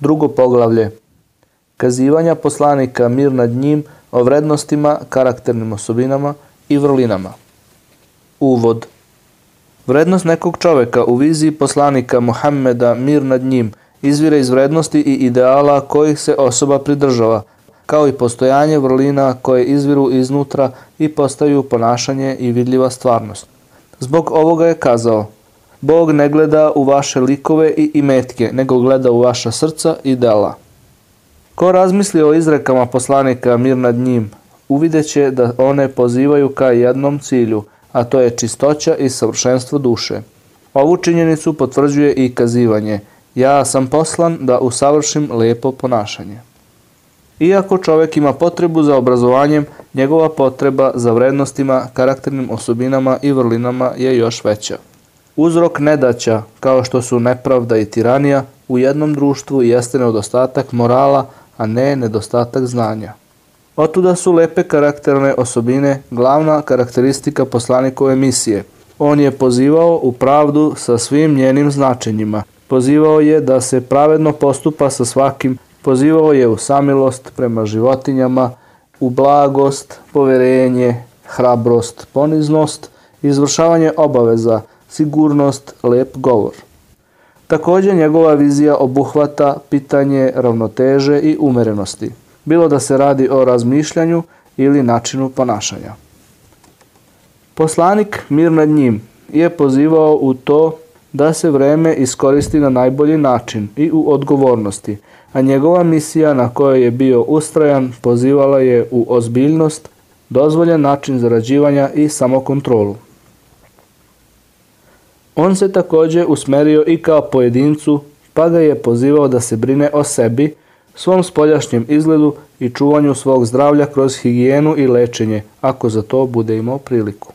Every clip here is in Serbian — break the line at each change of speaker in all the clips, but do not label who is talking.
Drugo poglavlje. Kazivanja poslanika mir nad njim o vrednostima, karakternim osobinama i vrlinama. Uvod. Vrednost nekog čoveka u viziji poslanika Muhammeda mir nad njim izvire iz vrednosti i ideala kojih se osoba pridržava, kao i postojanje vrlina koje izviru iznutra i postaju ponašanje i vidljiva stvarnost. Zbog ovoga je kazao – Bog ne gleda u vaše likove i imetke, nego gleda u vaša srca i dela. Ko razmisli o izrekama poslanika mir nad njim, uvideće da one pozivaju ka jednom cilju, a to je čistoća i savršenstvo duše. Ovu činjenicu potvrđuje i kazivanje ja sam poslan da usavršim lepo ponašanje. Iako čovek ima potrebu za obrazovanjem, njegova potreba za vrednostima, karakternim osobinama i vrlinama je još veća. Uzrok nedaća, kao što su nepravda i tiranija, u jednom društvu jeste nedostatak morala, a ne nedostatak znanja. Otuda su lepe karakterne osobine glavna karakteristika poslanikove misije. On je pozivao u pravdu sa svim njenim značenjima. Pozivao je da se pravedno postupa sa svakim. Pozivao je u samilost prema životinjama, u blagost, poverenje, hrabrost, poniznost, izvršavanje obaveza – sigurnost, lep govor. Takođe njegova vizija obuhvata pitanje ravnoteže i umerenosti, bilo da se radi o razmišljanju ili načinu ponašanja. Poslanik mir nad njim je pozivao u to da se vreme iskoristi na najbolji način i u odgovornosti, a njegova misija na kojoj je bio ustrajan pozivala je u ozbiljnost, dozvoljen način zarađivanja i samokontrolu. On se takođe usmerio i kao pojedincu, pa ga je pozivao da se brine o sebi, svom spoljašnjem izgledu i čuvanju svog zdravlja kroz higijenu i lečenje, ako za to bude imao priliku.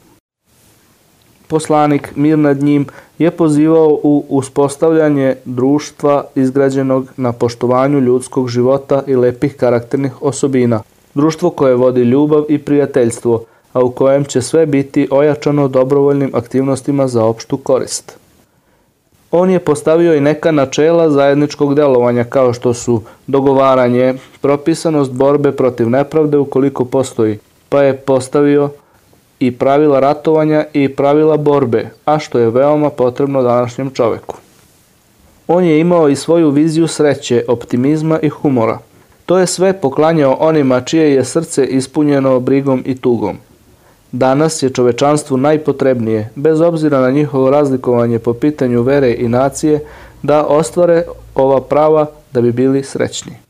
Poslanik, mir nad njim, je pozivao u uspostavljanje društva izgrađenog na poštovanju ljudskog života i lepih karakternih osobina. Društvo koje vodi ljubav i prijateljstvo – a u kojem će sve biti ojačano dobrovoljnim aktivnostima za opštu korist. On je postavio i neka načela zajedničkog delovanja kao što su dogovaranje, propisanost borbe protiv nepravde ukoliko postoji, pa je postavio i pravila ratovanja i pravila borbe, a što je veoma potrebno današnjem čoveku. On je imao i svoju viziju sreće, optimizma i humora. To je sve poklanjao onima čije je srce ispunjeno brigom i tugom. Danas je čovečanstvu najpotrebnije, bez obzira na njihovo razlikovanje po pitanju vere i nacije, da ostvare ova prava da bi bili srećni.